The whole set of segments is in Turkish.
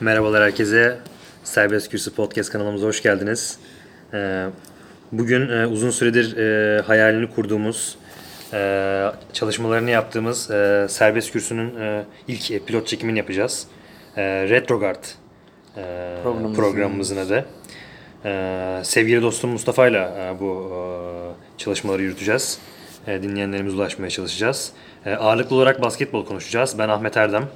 Merhabalar herkese. Serbest Kürsü Podcast kanalımıza hoş geldiniz. Ee, Bugün e, uzun süredir e, hayalini kurduğumuz, e, çalışmalarını yaptığımız Serbest Kürsü'nün ilk pilot çekimini yapacağız. Retrogard e, Programımızın- adı. Sevgili dostum Mustafa ile bu çalışmaları yürüteceğiz. Dinleyenlerimize ulaşmaya çalışacağız. E, Ağırlıklı olarak basketbol konuşacağız. Ben Ahmet Erdem.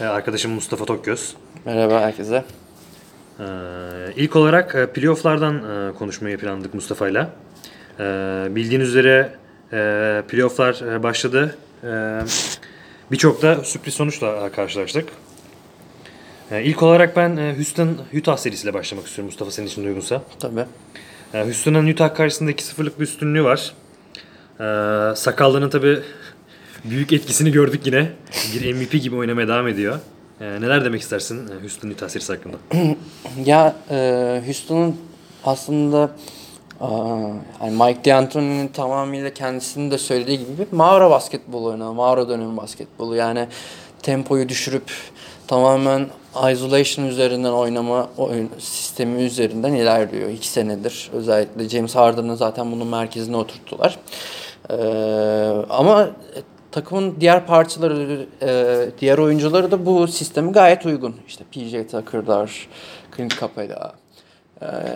E, Arkadaşım Mustafa Tokgöz. Merhaba herkese. Ee, ilk olarak e, playofflardan e, konuşmayı planladık Mustafa'yla. Ee, bildiğiniz üzere e, playofflar e, başladı. Ee, Birçok da sürpriz sonuçla e, karşılaştık. Ee, ilk olarak ben e, Houston Utah serisiyle başlamak istiyorum Mustafa senin için uygunsa. Tabii. Ee, Houston'ın Utah karşısında 2-0'lık bir üstünlüğü var. Ee, Sakallı'nın tabi büyük etkisini gördük yine. Bir MVP gibi oynamaya devam ediyor. Ee, neler demek istersin e, Houston Utah hakkında? Ya e, Houston'un aslında aa, yani Mike D'Antoni'nin tamamıyla kendisinin de söylediği gibi bir mağara basketbolu oynadı. Mağara dönemi basketbolu. Yani tempoyu düşürüp tamamen isolation üzerinden oynama oyun sistemi üzerinden ilerliyor. iki senedir. Özellikle James Harden'ı zaten bunun merkezine oturttular. Ee, ama takımın diğer parçaları, e, diğer oyuncuları da bu sistemi gayet uygun. İşte PJ Tucker'lar, Clint Capela.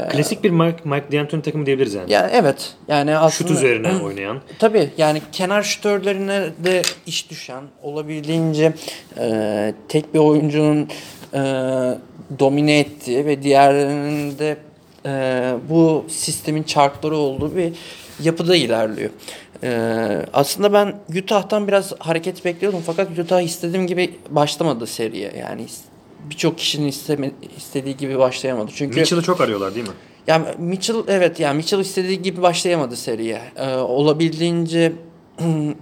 Klasik bir Mike, Mike D'Antoni takımı diyebiliriz yani. Yani evet. Yani aslında Şut üzerine oynayan. Tabii yani kenar şütörlerine de iş düşen, olabildiğince e, tek bir oyuncunun e, domine ettiği ve diğerlerinin de e, bu sistemin çarkları olduğu bir yapıda ilerliyor. E, aslında ben Utah'tan biraz hareket bekliyordum fakat Utah istediğim gibi başlamadı seriye. Yani birçok kişinin isteme, istediği gibi başlayamadı. Çünkü Mitchell'ı çok arıyorlar değil mi? yani Mitchell evet yani Mitchell istediği gibi başlayamadı seriye. Ee, olabildiğince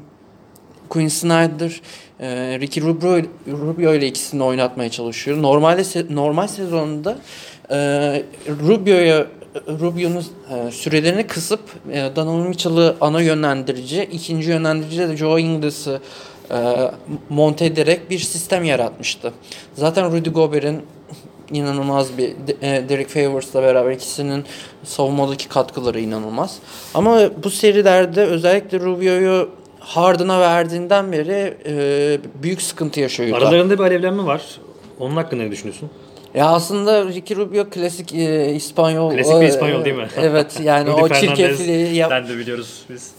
Quinn Snyder, e, Ricky Rubio, Rubio ile ikisini oynatmaya çalışıyor. Normalde se- normal sezonunda e, Rubio'ya Rubio'nun e, sürelerini kısıp e, Mitchell'ı ana yönlendirici, ikinci yönlendirici de Joe Ingles'ı e, monte ederek bir sistem yaratmıştı. Zaten Rudy Gobert'in inanılmaz bir e, Derek Favors'la beraber ikisinin savunmadaki katkıları inanılmaz. Ama bu serilerde özellikle Rubio'yu Harden'a verdiğinden beri büyük sıkıntı yaşıyor. Aralarında bir alevlenme var. Onun hakkında ne düşünüyorsun? Ya aslında Ricky Rubio klasik e, İspanyol. Klasik bir e, İspanyol değil mi? Evet yani o çirkefliği yap. Ben de biliyoruz biz.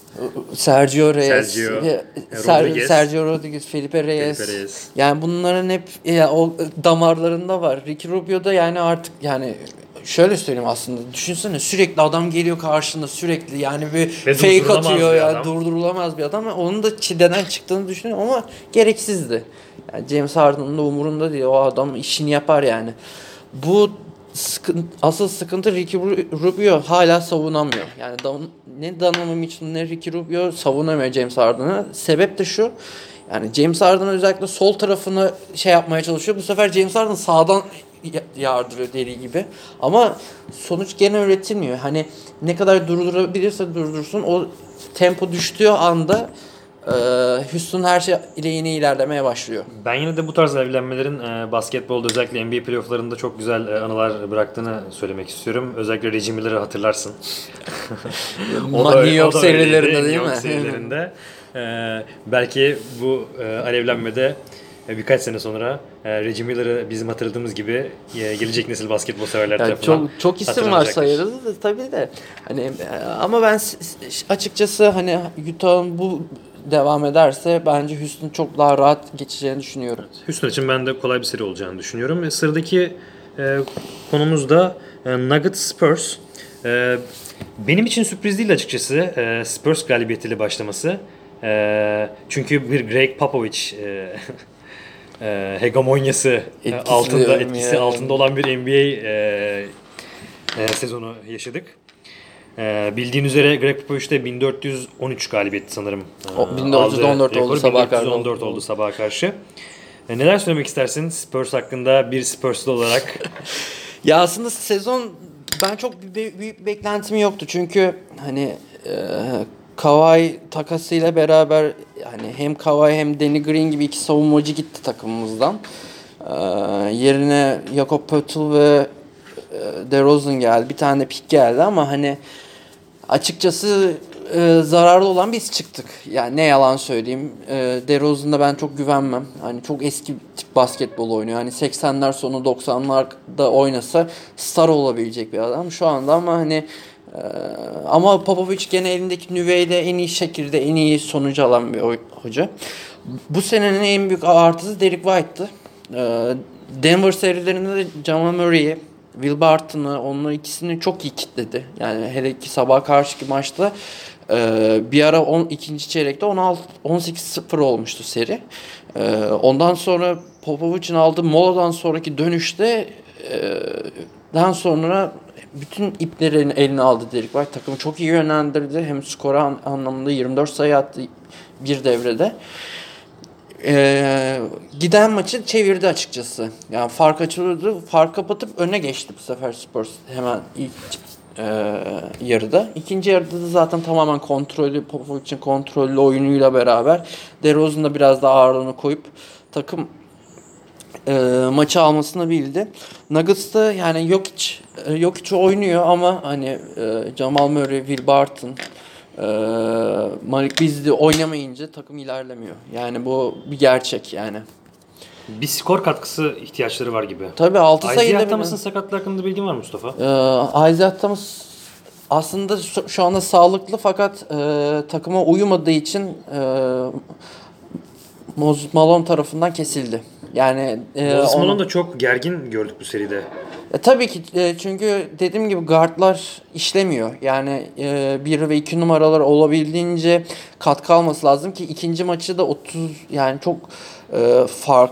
Sergio Reyes, Sergio, e, Ser- Rodriguez. Sergio Rodriguez, Felipe Reyes. Felipe Reyes. Yani bunların hep ya, o damarlarında var. Ricky Rubio da yani artık yani şöyle söyleyeyim aslında. Düşünsene sürekli adam geliyor karşında sürekli yani bir Ve fake atıyor bir ya adam. durdurulamaz bir adam. Onun da çileden çıktığını düşünüyorum ama gereksizdi. Yani James Harden'ın da umurunda değil. O adam işini yapar yani. Bu sıkın, asıl sıkıntı Ricky Ru- Rubio hala savunamıyor. Yani Dan- ne Donovan Mitchell ne Ricky Rubio savunamıyor James Harden'ı. Sebep de şu. Yani James Harden özellikle sol tarafını şey yapmaya çalışıyor. Bu sefer James Harden sağdan yardırıyor deli gibi. Ama sonuç gene üretilmiyor. Hani ne kadar durdurabilirse durdursun o tempo düştüğü anda e, Houston her şey ile yeni ilerlemeye başlıyor. Ben yine de bu tarz alevlenmelerin e, basketbolda özellikle NBA playofflarında çok güzel e, anılar bıraktığını söylemek istiyorum. Özellikle Reggie Miller'ı hatırlarsın. New York o da öyleydi, serilerinde New değil York mi? serilerinde. E, belki bu e, alevlenmede birkaç sene sonra e, Reggie Miller'ı bizim hatırladığımız gibi e, gelecek nesil basketbol severler Yani tarafından çok çok isim var sayarız da tabii de hani e, ama ben açıkçası hani Utah'ın bu devam ederse bence Houston çok daha rahat geçeceğini düşünüyorum. Houston için ben de kolay bir seri olacağını düşünüyorum. E, sıradaki e, konumuz da e, Nuggets Spurs. E, benim için sürpriz değil açıkçası e, Spurs galibiyetiyle başlaması. E, çünkü bir Greg Popovich e, e, hegemonyası Etkisi altında etkisi ya. altında olan bir NBA e, e, sezonu yaşadık. E, bildiğin üzere Greg Popovich de 1413 galibiyetti sanırım. e, O 1414 aldı oldu sabaha karşı. 1414 oldu sabaha karşı. E, neler söylemek istersin Spurs hakkında bir Spurs'lu olarak? Ya aslında sezon ben çok büyük bir beklentim yoktu çünkü hani e, Kawhi takasıyla beraber hani hem Kawhi hem Danny Green gibi iki savunmacı gitti takımımızdan. Ee, yerine Jakob Poeltl ve e, DeRozan geldi. Bir tane pik geldi ama hani açıkçası e, zararlı olan biz çıktık. Yani ne yalan söyleyeyim. E, DeRozan'da ben çok güvenmem. Hani çok eski tip basketbol oynuyor. Hani 80'ler sonu 90'larda oynasa star olabilecek bir adam. Şu anda ama hani ama Popovic gene elindeki nüveyle en iyi şekilde en iyi sonucu alan bir hoca. Bu senenin en büyük artısı Derek White'tı. E, Denver serilerinde de Jamal Murray'i Will Barton'ı onlar ikisini çok iyi kitledi. Yani hele ki sabah karşıki maçta e, bir ara 10, ikinci çeyrekte 16 18-0 olmuştu seri. E, ondan sonra Popovic'in aldığı moladan sonraki dönüşte e, daha sonra bütün ipleri eline aldı Derek White. Takımı çok iyi yönlendirdi. Hem skora an- anlamında 24 sayı attı bir devrede. Ee, giden maçı çevirdi açıkçası. Yani fark açılıyordu. Fark kapatıp öne geçti bu sefer Spurs hemen ilk e, yarıda. İkinci yarıda da zaten tamamen kontrollü Popovic'in kontrollü oyunuyla beraber DeRozan da biraz daha ağırlığını koyup takım e, maçı almasını bildi. Nuggets'ta yani Jokic, e, Jokic oynuyor ama hani e, Jamal Murray, Will Barton, e, Malik Beasley oynamayınca takım ilerlemiyor. Yani bu bir gerçek yani. Bir skor katkısı ihtiyaçları var gibi. Tabii 6 sayıda Isaiah Thomas'ın sakatlığı hakkında bilgin var mı Mustafa? Ee, Isaiah Thomas aslında şu, şu anda sağlıklı fakat e, takıma uyumadığı için e, Moses Malone tarafından kesildi. Yani e, onu- da çok gergin gördük bu seride. E, tabii ki e, çünkü dediğim gibi guardlar işlemiyor. Yani e, 1 ve 2 numaralar olabildiğince katkı alması lazım ki ikinci maçı da 30 yani çok e, fark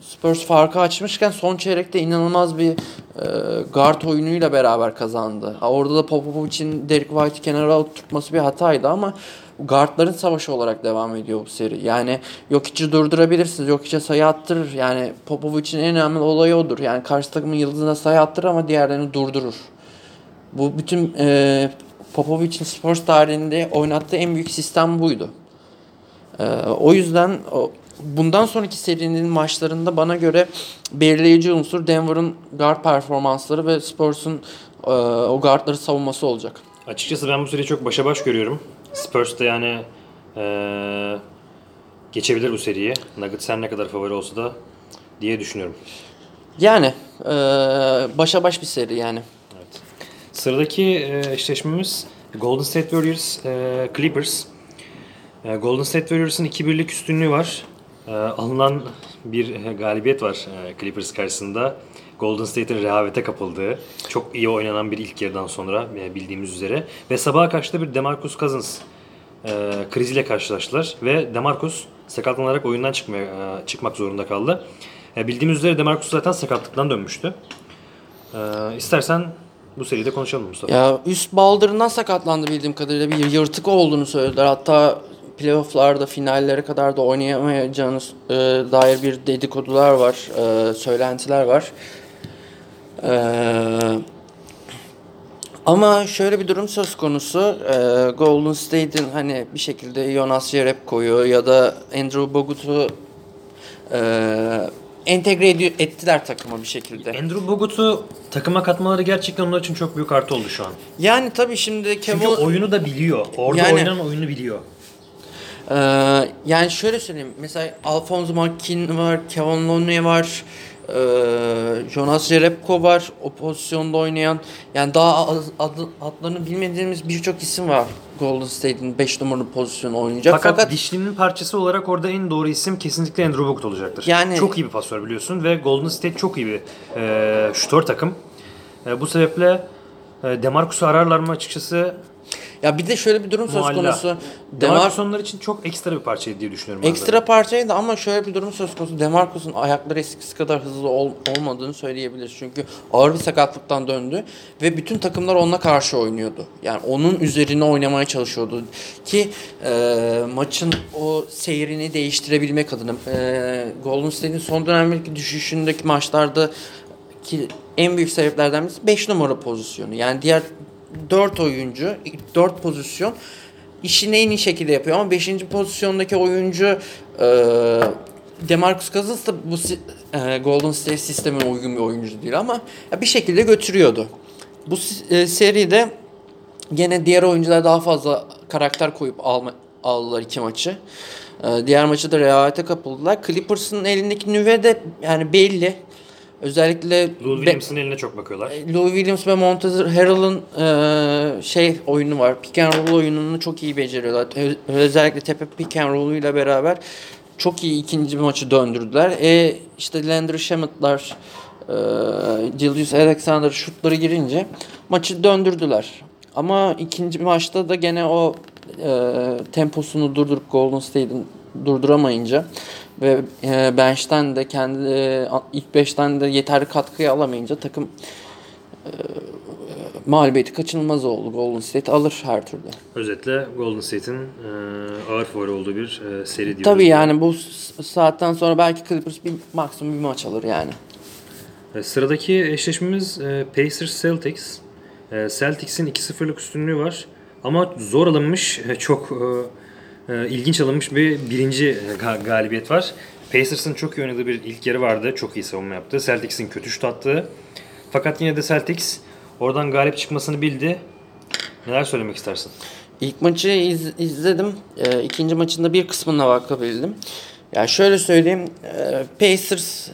Spurs farkı açmışken son çeyrekte inanılmaz bir e, guard oyunuyla beraber kazandı. Orada da Popovic'in Derek White'i kenara tutması bir hataydı ama guardların savaşı olarak devam ediyor bu seri. Yani Jokic'i durdurabilirsiniz. Jokic'e sayı attırır. Yani Popovic'in en önemli olayı odur. Yani karşı takımın yıldızına sayı attırır ama diğerlerini durdurur. Bu bütün e, Popovic'in Spurs tarihinde oynattığı en büyük sistem buydu. Ee, o yüzden o, bundan sonraki serinin maçlarında bana göre belirleyici unsur Denver'ın guard performansları ve Spurs'un e, o guardları savunması olacak. Açıkçası ben bu seriyi çok başa baş görüyorum. Spurs da yani eee, geçebilir bu seriyi. Nuggets her ne kadar favori olsa da diye düşünüyorum. Yani e, başa baş bir seri yani. Evet. Sıradaki e, eşleşmemiz Golden State Warriors e, Clippers. E, Golden State Warriors'ın 2-1'lik üstünlüğü var. E, alınan bir e, galibiyet var e, Clippers karşısında. Golden State'in rehavete kapıldığı, çok iyi oynanan bir ilk yarıdan sonra e, bildiğimiz üzere. Ve sabaha karşı da bir DeMarcus Cousins e, kriziyle karşılaştılar. Ve DeMarcus sakatlanarak oyundan çıkmaya, çıkmak zorunda kaldı. Bildiğimiz üzere DeMarcus zaten sakatlıktan dönmüştü. E, istersen bu seride konuşalım Mustafa. Ya üst baldırından sakatlandı bildiğim kadarıyla bir yırtık olduğunu söylediler. Hatta playofflarda finallere kadar da oynayamayacağını e, dair bir dedikodular var, e, söylentiler var. E, ama şöyle bir durum söz konusu. E, Golden State'in hani bir şekilde Jonas Jerebko'yu ya da Andrew Bogut'u e, entegre ediyor, ettiler takıma bir şekilde. Andrew Bogut'u takıma katmaları gerçekten onlar için çok büyük artı oldu şu an. Yani tabii şimdi Çünkü Kevin... oyunu da biliyor. Orada Yani- oynanan oyunu biliyor. Ee, yani şöyle söyleyeyim. Mesela Alphonse McKinn var, Kevin Looney var, ee, Jonas Jerebko var o pozisyonda oynayan. Yani daha az, adı, adlarını bilmediğimiz birçok isim var Golden State'in 5 numaralı pozisyonu oynayacak. Fakat, Fakat, dişlinin parçası olarak orada en doğru isim kesinlikle Andrew Bogut olacaktır. Yani- Çok iyi bir pasör biliyorsun ve Golden State çok iyi bir e, şutör takım. E, bu sebeple e, Demarcus'u ararlar mı açıkçası ya bir de şöyle bir durum söz mualla. konusu. Demarcus Demar onlar için çok ekstra bir parçaydı diye düşünüyorum. ekstra parçaydı ama şöyle bir durum söz konusu. Demarcus'un ayakları eskisi kadar hızlı ol- olmadığını söyleyebiliriz. Çünkü ağır bir sakatlıktan döndü ve bütün takımlar onunla karşı oynuyordu. Yani onun üzerine oynamaya çalışıyordu ki e, maçın o seyrini değiştirebilmek adına e, Golden State'in son dönemdeki düşüşündeki maçlarda ki en büyük sebeplerden birisi 5 numara pozisyonu. Yani diğer 4 oyuncu, 4 pozisyon işini en iyi şekilde yapıyor ama 5. pozisyondaki oyuncu e, Demarcus Cousins da bu e, Golden State sistemine uygun bir oyuncu değil ama ya bir şekilde götürüyordu. Bu e, seride gene diğer oyuncular daha fazla karakter koyup alma, aldılar iki maçı. E, diğer maçı da rehavete kapıldılar. Clippers'ın elindeki nüve de yani belli. Özellikle Lou Williams'ın eline çok bakıyorlar. Lou Williams ve Montezr Harrell'ın e, şey oyunu var. Pick and roll oyununu çok iyi beceriyorlar. Özellikle tepe pick and roll'uyla beraber çok iyi ikinci maçı döndürdüler. E işte Landry Shamet'lar, e, Julius Alexander şutları girince maçı döndürdüler. Ama ikinci maçta da gene o e, temposunu durdurup Golden State'in durduramayınca ve e, bench'ten de kendi e, ilk beşten de yeterli katkıyı alamayınca takım e, mağlubiyeti kaçınılmaz oldu. Golden State alır her türlü. Özetle Golden State'in e, ağır favori olduğu bir e, seri diyoruz. Tabii yani bu saatten sonra belki Clippers bir maksimum bir maç alır yani. E, Sıradaki eşleşmemiz e, Pacers Celtics. E, Celtics'in 2-0'lık üstünlüğü var. Ama zor alınmış, e, çok e, e, ilginç alınmış bir birinci e, ga- galibiyet var. Pacers'ın çok iyi oynadığı bir ilk yarı vardı. Çok iyi savunma yaptı. Celtics'in kötü şut attığı. Fakat yine de Celtics oradan galip çıkmasını bildi. Neler söylemek istersin? İlk maçı iz- izledim. E, ikinci maçında bir kısmına bakabildim. Ya şöyle söyleyeyim. e, Pacers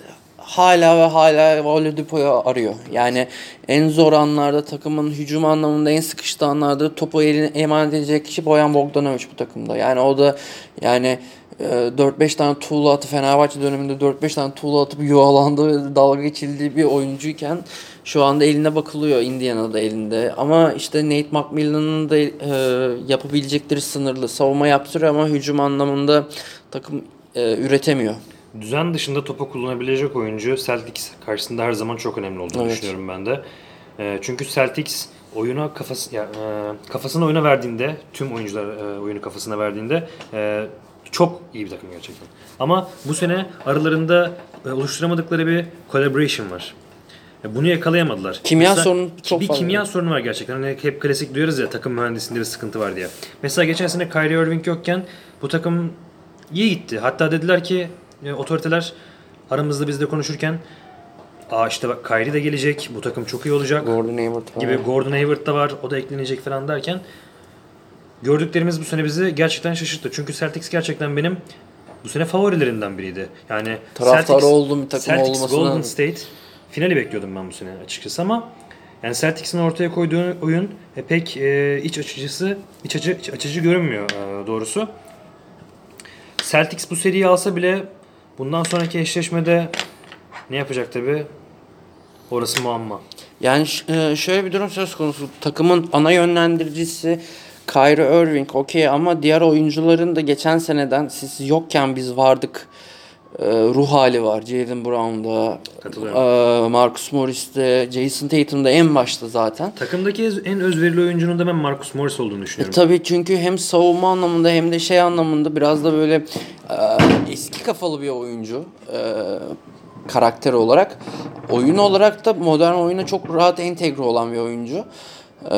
hala ve hala Oladipo'yu arıyor. Yani en zor anlarda takımın hücum anlamında en sıkıştığı anlarda topu eline emanet edecek kişi Boyan Bogdanovic bu takımda. Yani o da yani e, 4-5 tane tuğla atıp Fenerbahçe döneminde 4-5 tane tuğla atıp yuvalandığı dalga geçildiği bir oyuncuyken şu anda eline bakılıyor Indiana'da elinde. Ama işte Nate McMillan'ın da e, yapabilecekleri sınırlı. Savunma yaptırıyor ama hücum anlamında takım e, üretemiyor. Düzen dışında topu kullanabilecek oyuncu Celtics karşısında her zaman çok önemli olduğunu Evet. düşünüyorum ben de. E, çünkü Celtics oyuna kafası ya, e, kafasını oyuna verdiğinde tüm oyuncular e, oyunu kafasına verdiğinde e, çok iyi bir takım gerçekten. Ama bu sene aralarında e, oluşturamadıkları bir collaboration var. E, Bunu yakalayamadılar. Kimya sorunu çok bir fazla. kimya sorunu var gerçekten. Hani hep klasik duyarız ya takım mühendisliğinde bir sıkıntı var diye. Mesela geçen sene Kyrie Irving yokken bu takım iyi gitti. Hatta dediler ki e, otoriteler aramızda bizle konuşurken Aa işte bak Kyrie de gelecek. Bu takım çok iyi olacak Gordon Hayward falan. gibi Gordon Hayward da var. O da eklenecek falan derken gördüklerimiz bu sene bizi gerçekten şaşırttı. Çünkü Celtics gerçekten benim bu sene favorilerimden biriydi. Yani Taraftarı Celtics- olduğum bir takım Celtics olmasına- Golden State finali bekliyordum ben bu sene açıkçası ama yani Celtics'in ortaya koyduğu oyun e, pek e, iç açıcısı, iç, açı, iç açıcı görünmüyor e, doğrusu. Celtics bu seriyi alsa bile bundan sonraki eşleşmede ne yapacak tabi? Orası muamma. Yani e, şöyle bir durum söz konusu. Takımın ana yönlendiricisi Kyrie Irving okey ama diğer oyuncuların da geçen seneden siz yokken biz vardık ruh hali var. Jalen Brown'da, e, Marcus Morris'te, Jason Tatum'da en başta zaten. Takımdaki en özverili oyuncunun da ben Marcus Morris olduğunu E, düşünüyorum. tabii çünkü hem savunma anlamında hem de şey anlamında biraz da böyle e, eski kafalı bir oyuncu e, karakter olarak. Oyun olarak da modern oyuna çok rahat entegre olan bir oyuncu. E,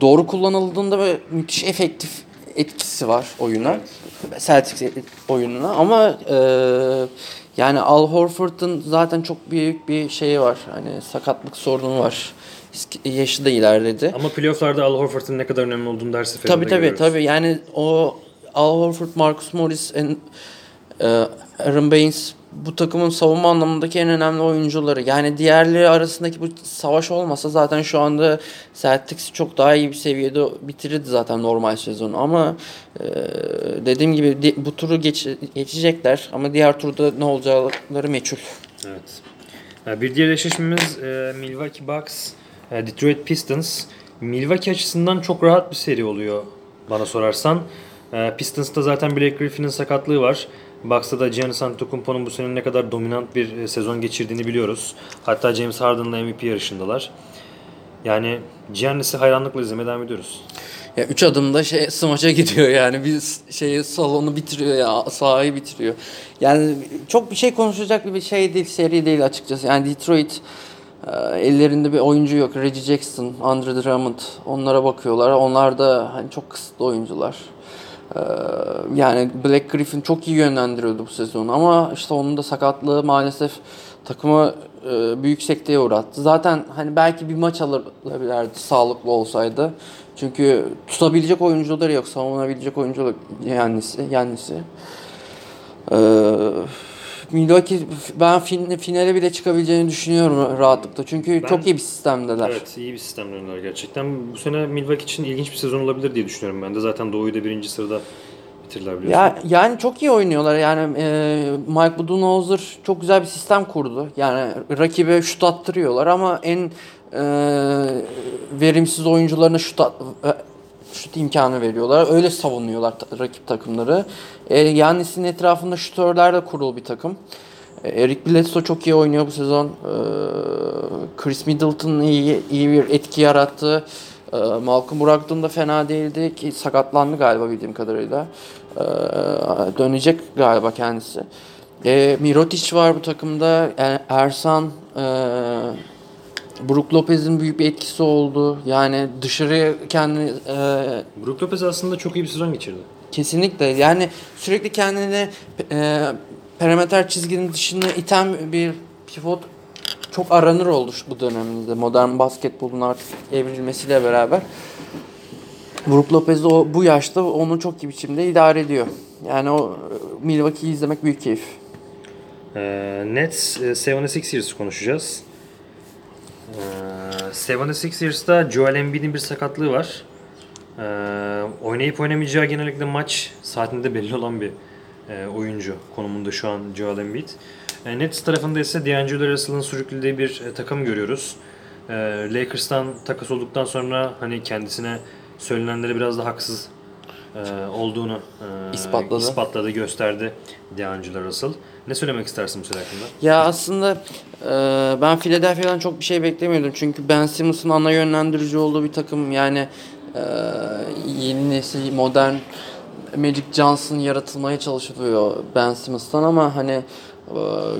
doğru kullanıldığında böyle müthiş efektif etkisi var oyuna. Celtics oyununa ama e, yani Al Horford'un zaten çok büyük bir şeyi var. Hani sakatlık sorunu var. Yaşı da ilerledi. Ama playofflarda Al Horford'un ne kadar önemli olduğunu ders seferinde Tabii tabii görüyoruz. tabii. Yani o Al Horford, Marcus Morris, en, e, Aaron Baines bu takımın savunma anlamındaki en önemli oyuncuları. Yani diğerleri arasındaki bu savaş olmasa zaten şu anda Celtics çok daha iyi bir seviyede bitirirdi zaten normal sezonu. Ama e, dediğim gibi bu turu geç, geçecekler ama diğer turda ne olacakları meçhul. Evet. Ha, Bir diğer eşleşmemiz e, Milwaukee Bucks, e, Detroit Pistons. Milwaukee açısından çok rahat bir seri oluyor bana sorarsan. E, Pistons'ta zaten Blake Griffin'in sakatlığı var. Bucks'ta da Giannis Antetokounmpo'nun bu sene ne kadar dominant bir e, sezon geçirdiğini biliyoruz. Hatta James Harden'la MVP yarışındalar. Yani Giannis'i hayranlıkla izlemeye devam ediyoruz. Ya üç adımda şey smaça gidiyor yani bir şeyi salonu bitiriyor ya sahayı bitiriyor. Yani çok bir şey konuşacak bir şey değil seri değil açıkçası. Yani Detroit e, ellerinde bir oyuncu yok. Reggie Jackson, Andre Drummond onlara bakıyorlar. Onlar da hani çok kısıtlı oyuncular. Ee, yani Black Griffin çok iyi yönlendiriyordu bu sezon ama işte onun da sakatlığı maalesef takımı e, büyük sekteye uğrattı. Zaten hani belki bir maç alabilirdi sağlıklı olsaydı. Çünkü tutabilecek oyuncuları yok, savunabilecek oyuncular Yannis'i. Yannis'i. Ee, Milwaukee ben fin, finale bile çıkabileceğini düşünüyorum rahatlıkla. Çünkü Ben- çok iyi bir sistemdeler. Evet iyi bir sistem döndüler gerçekten. Bu sene Milwaukee için ilginç bir sezon olabilir diye düşünüyorum ben de. Zaten Doğu'yu da birinci sırada bitirdiler biliyorsun. Ya yani çok iyi oynuyorlar. Yani e, Mike Budenholzer çok güzel bir sistem kurdu. Yani rakibe şut attırıyorlar ama en e, verimsiz oyuncularına şut at- e, şut imkanı veriyorlar. Öyle savunuyorlar ta- rakip takımları. E, Yannis'in etrafında şutörlerle kurulu bir takım. E, Eric Bledsoe çok iyi oynuyor bu sezon. E, Chris Middleton iyi, iyi bir etki yarattı. E, Malcolm Brogdon da fena değildi ki sakatlandı galiba bildiğim kadarıyla. Dönecek galiba kendisi. Mirotic var bu takımda. Ersan, Brook Lopez'in büyük bir etkisi oldu. Yani dışarıya kendini e, Brook Lopez aslında çok iyi bir sezon geçirdi. Kesinlikle. Yani sürekli kendini e, perimeter çizginin dışına iten bir pivot çok aranır oldu bu dönemde. Modern basketbolun artık evrilmesiyle beraber. Brook Lopez o bu yaşta onu çok iyi biçimde idare ediyor. Yani o e, Milwaukee'yi izlemek büyük keyif. Ee, Nets e, 76ers konuşacağız. Ee, 76ers'da Joel Embiid'in bir sakatlığı var. Ee, oynayıp oynamayacağı genellikle maç saatinde belli olan bir e, oyuncu konumunda şu an Joel Embiid. E, Nets tarafında ise D'Angelo Russell'ın sürüklediği bir e, takım görüyoruz. E, Lakers'tan takas olduktan sonra hani kendisine söylenenleri biraz da haksız e, olduğunu e, İspatladı. ispatladı, gösterdi D'Angelo Russell. Ne söylemek istersin bu sene hakkında? Ya aslında e, ben Philadelphia'dan çok bir şey beklemiyordum. Çünkü Ben Simmons'ın ana yönlendirici olduğu bir takım. Yani yeni nesil modern Magic Johnson yaratılmaya çalışılıyor Ben Simmons'tan ama hani e,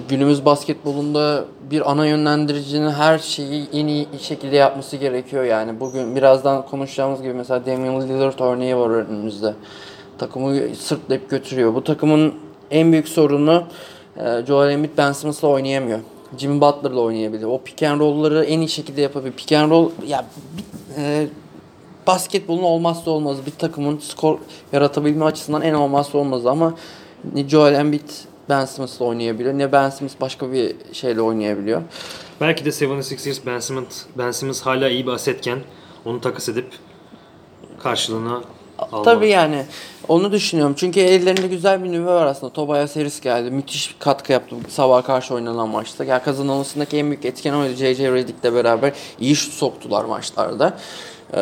günümüz basketbolunda bir ana yönlendiricinin her şeyi en iyi şekilde yapması gerekiyor yani. Bugün birazdan konuşacağımız gibi mesela Damian Lillard örneği var önümüzde. Takımı sırtlayıp götürüyor. Bu takımın en büyük sorunu e, Joel Embiid Ben Simmons'la oynayamıyor. Jimmy Butler'la oynayabilir. O pick and roll'ları en iyi şekilde yapabilir. Pick and roll ya e, basketbolun olmazsa olmazı bir takımın skor yaratabilme açısından en olmazsa olmazı ama ne Joel Embiid Ben Simmons'la oynayabiliyor ne Ben Simmons başka bir şeyle oynayabiliyor. Belki de 76ers Ben Simmons, ben Simmons hala iyi bir asetken onu takas edip karşılığını almalı. Tabii yani onu düşünüyorum. Çünkü ellerinde güzel bir nüve var aslında. Tobias Harris geldi. Müthiş bir katkı yaptı sabah karşı oynanan maçta. Yani kazanılmasındaki en büyük etken oydu. J.J. Redick'le beraber iyi şut soktular maçlarda. Ee,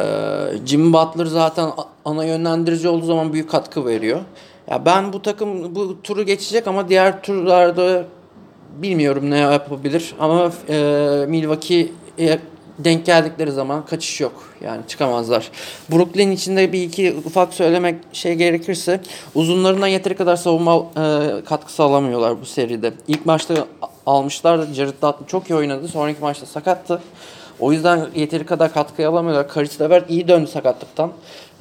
Jimmy Butler zaten ana yönlendirici olduğu zaman büyük katkı veriyor. Ya ben bu takım bu turu geçecek ama diğer turlarda bilmiyorum ne yapabilir ama e, Milwaukee'ye denk geldikleri zaman kaçış yok. Yani çıkamazlar. Brooklyn içinde bir iki ufak söylemek şey gerekirse uzunlarından yeteri kadar savunma e, katkısı alamıyorlar bu seride. İlk maçta almışlardı. Jared Dudley çok iyi oynadı. Sonraki maçta sakattı. O yüzden yeteri kadar katkı alamıyorlar. Caris LeVert iyi döndü sakatlıktan.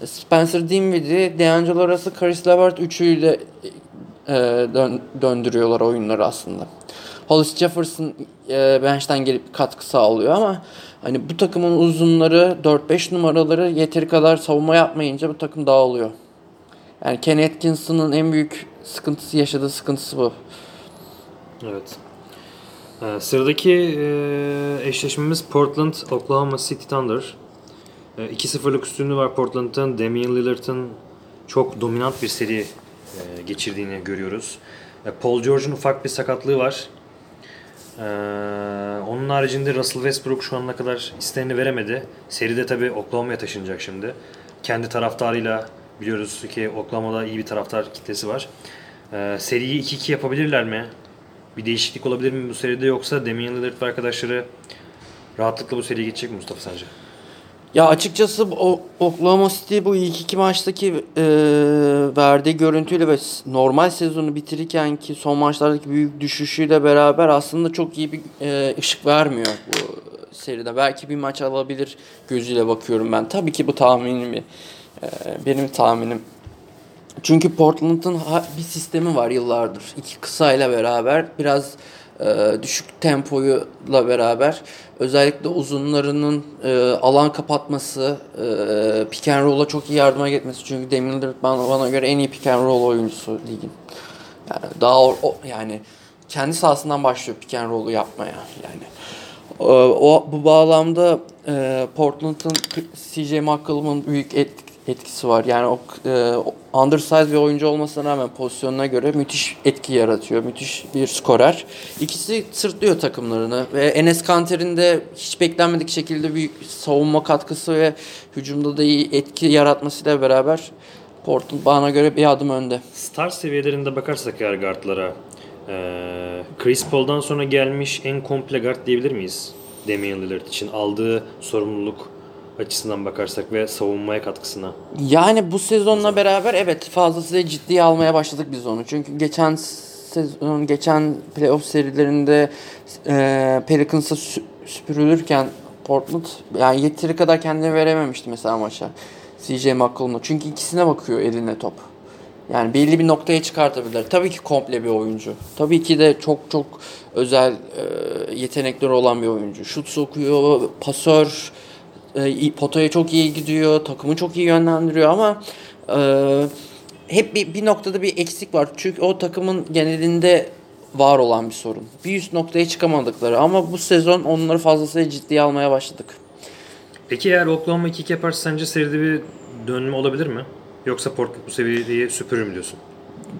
Spencer Dinwiddie, D'Angelo Russell, Caris LeVert üçüyle e, dön- döndürüyorlar oyunları aslında. Hollis Jefferson e, bench'ten gelip katkı sağlıyor ama hani bu takımın uzunları 4-5 numaraları yeteri kadar savunma yapmayınca bu takım dağılıyor. Yani Ken Atkinson'ın en büyük sıkıntısı yaşadığı sıkıntısı bu. Evet. Ee, sıradaki e, eşleşmemiz Portland Oklahoma City Thunder. E, 2-0'lık üstünlüğü var Portland'ın. Damian Lillard'ın çok dominant bir seri e, geçirdiğini görüyoruz. E, Paul George'un ufak bir sakatlığı var. Onun haricinde Russell Westbrook şu ana kadar isteneni veremedi. Seride tabi Oklahoma'ya taşınacak şimdi. Kendi taraftarıyla biliyoruz ki Oklahoma'da iyi bir taraftar kitlesi var. Seriyi 2-2 yapabilirler mi? Bir değişiklik olabilir mi bu seride yoksa Damian Lillard ve arkadaşları rahatlıkla bu seriye geçecek mi Mustafa sence? Ya açıkçası o Oklahoma City bu ilk iki maçtaki e, verdiği görüntüyle ve normal sezonu bitirirken ki son maçlardaki büyük düşüşüyle beraber aslında çok iyi bir e, ışık vermiyor bu seride. Belki bir maç alabilir gözüyle bakıyorum ben. Tabii ki bu tahminim e, benim tahminim. Çünkü Portland'ın bir sistemi var yıllardır. İki kısayla beraber biraz e, düşük tempoyla beraber özellikle uzunlarının e, alan kapatması, e, pick and roll'a çok iyi yardıma gitmesi. Çünkü Lillard bana, bana göre en iyi pick and roll oyuncusu ligin. Yani daha o, yani kendi sahasından başlıyor pick and roll'u yapmaya yani. Ee, O bu bağlamda e, Portland'ın CJ McCollum'un büyük et- etkisi var. Yani o e, undersize bir oyuncu olmasına rağmen pozisyonuna göre müthiş etki yaratıyor. Müthiş bir skorer. İkisi sırtlıyor takımlarını ve Enes Kanter'in de hiç beklenmedik şekilde büyük savunma katkısı ve hücumda da iyi etki yaratmasıyla beraber Portland bana göre bir adım önde. Star seviyelerinde bakarsak eğer guardlara eee Chris Paul'dan sonra gelmiş en komple guard diyebilir miyiz? Damian Lillard için aldığı sorumluluk açısından bakarsak ve savunmaya katkısına. Yani bu sezonla beraber evet fazlasıyla ciddiye almaya başladık biz onu. Çünkü geçen sezon, geçen playoff serilerinde e, Pelicans'a sü- süpürülürken Portland yani yeteri kadar kendini verememişti mesela maça. CJ McCollum'la. Çünkü ikisine bakıyor eline top. Yani belli bir noktaya çıkartabilirler. Tabii ki komple bir oyuncu. Tabii ki de çok çok özel e, yetenekleri olan bir oyuncu. Şut sokuyor, pasör, e, potaya çok iyi gidiyor, takımı çok iyi yönlendiriyor ama e, hep bir, bir noktada bir eksik var. Çünkü o takımın genelinde var olan bir sorun. Bir üst noktaya çıkamadıkları ama bu sezon onları fazlasıyla ciddiye almaya başladık. Peki eğer Oklahoma kick yaparsa sence seride bir dönme olabilir mi? Yoksa Portland bu seviyeyi süpürür mü diyorsun?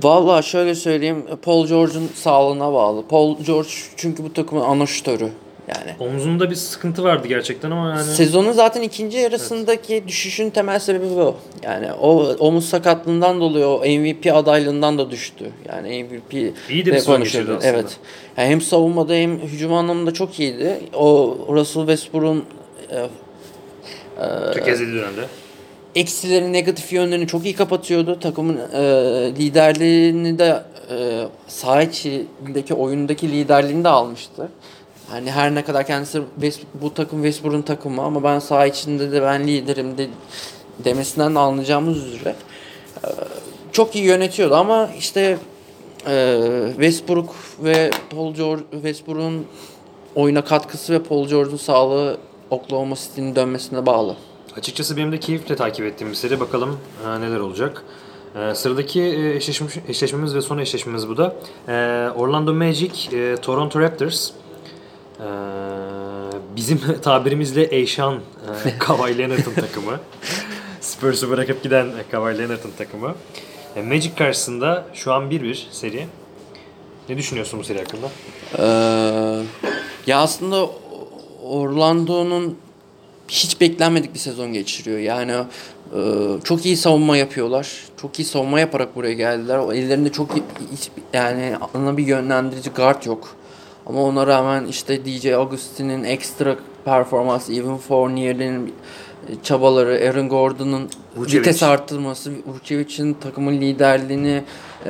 Vallahi şöyle söyleyeyim Paul George'un sağlığına bağlı. Paul George çünkü bu takımın ana şutörü. Yani Omzunda bir sıkıntı vardı gerçekten ama yani Sezonun zaten ikinci yarısındaki düşüşün temel sebebi bu. Yani o omuz sakatlığından dolayı o MVP adaylığından da düştü. Yani MVP İyi de bir geçirdi aslında. Evet. Yani hem savunmada hem hücum anlamında çok iyiydi. O Russell Westbrook'un e, tökezlediği dönemde. eksileri, negatif yönlerini çok iyi kapatıyordu. Takımın e, liderliğini de e, saha içindeki oyundaki liderliğini de almıştı. Hani her ne kadar kendisi West, bu takım Westbrook'un takımı ama ben saha içinde de ben liderim de demesinden de anlayacağımız üzere e, çok iyi yönetiyordu ama işte e, Westbrook ve Paul George Westbrook'un oyuna katkısı ve Paul George'un sağlığı Oklahoma City'nin dönmesine bağlı. Açıkçası benim de keyifle takip ettiğim bir seri. Bakalım e, neler olacak. E, sıradaki e, eşleşmiş, eşleşmemiz ve son eşleşmemiz bu da. E, Orlando Magic, e, Toronto Raptors. E, bizim tabirimizle Eyşan e, Kawhi Leonard'ın takımı. Spurs'u bırakıp giden Kawhi Leonard'ın takımı. E, Magic karşısında şu an 1-1 seri. Ne düşünüyorsun bu seri hakkında? Ee, ya aslında Orlando'nun hiç beklenmedik bir sezon geçiriyor. Yani e, çok iyi savunma yapıyorlar. Çok iyi savunma yaparak buraya geldiler. O ellerinde çok iyi, hiç, yani ana bir yönlendirici guard yok. Ama ona rağmen işte DJ Augustin'in ekstra performansı, Evan Fournier'in çabaları, Aaron Gordon'un vites arttırması, Vucevic'in takımın liderliğini e,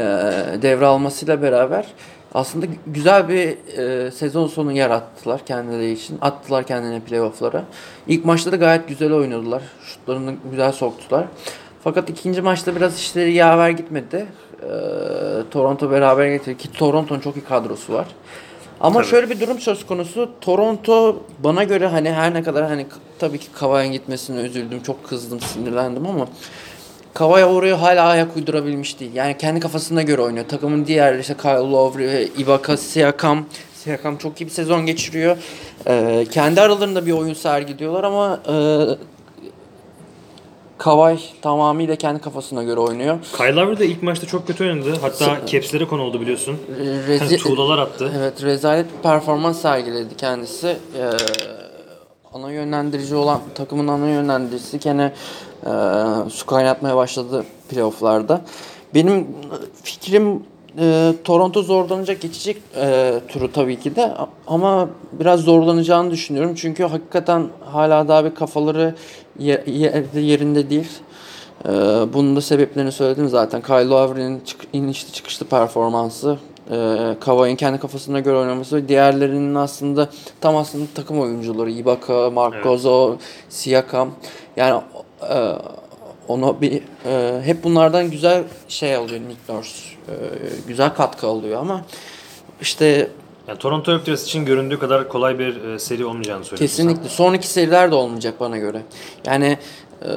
devralmasıyla beraber aslında güzel bir e, sezon sonu yarattılar kendileri için. Attılar kendine playoff'lara. İlk maçta da gayet güzel oynadılar. Şutlarını güzel soktular. Fakat ikinci maçta biraz işleri yaver gitmedi. E, Toronto beraber getirdi ki Toronto'nun çok iyi kadrosu var. Ama Tabii. şöyle bir durum söz konusu. Toronto bana göre hani her ne kadar hani tabii ki Kawhi'nin gitmesine üzüldüm, çok kızdım, sinirlendim ama Kawhi oraya hala ayak uydurabilmiş değil. Yani kendi kafasına göre oynuyor. Takımın diğer işte Kyle Lowry, Ibaka, Siakam. Siakam çok iyi bir sezon geçiriyor. Ee, kendi aralarında bir oyun sergiliyorlar ama e, Kawhi tamamıyla kendi kafasına göre oynuyor. Kyle Lowry de ilk maçta çok kötü oynadı. Hatta caps'lere konu oldu biliyorsun. Hani rezi- tuğlalar attı. Evet rezalet bir performans sergiledi kendisi. Ee, ana yönlendirici olan takımın ana yönlendiricisi gene e, su kaynatmaya başladı playofflarda. Benim fikrim e, Toronto zorlanacak geçecek e, turu tabii ki de ama biraz zorlanacağını düşünüyorum. Çünkü hakikaten hala daha bir kafaları ye- yerde yerinde değil. Ee, bunun da sebeplerini söyledim zaten. Kyle Lowry'nin çık- inişli çıkışlı performansı, e, Kawhi'nin kendi kafasına göre oynaması ve diğerlerinin aslında tam aslında takım oyuncuları. Ibaka, Marc Evet. Siakam. Yani e, Ona bir e, hep bunlardan güzel şey alıyor Nick Nurse. E, güzel katkı alıyor ama işte Yani Toronto Raptors için göründüğü kadar kolay bir e, seri olmayacağını söylüyorsun. Kesinlikle. Sonraki seriler de olmayacak bana göre. Yani e,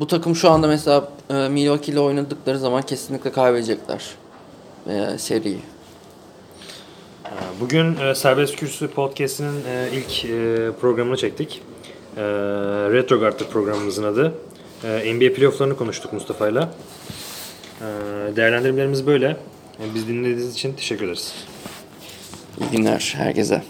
bu takım şu anda mesela e, Milwaukee ile oynadıkları zaman kesinlikle kaybedecekler e, seriyi. sen. E, Bugün e, Serbest Kürsü Podcast'inin e, ilk e, programını çektik. E, Retrogard'dır programımızın adı. E, NBA playofflarını konuştuk Mustafa'yla. E, değerlendirmelerimiz böyle. Biz dinlediğiniz için teşekkür ederiz. İyi günler herkese.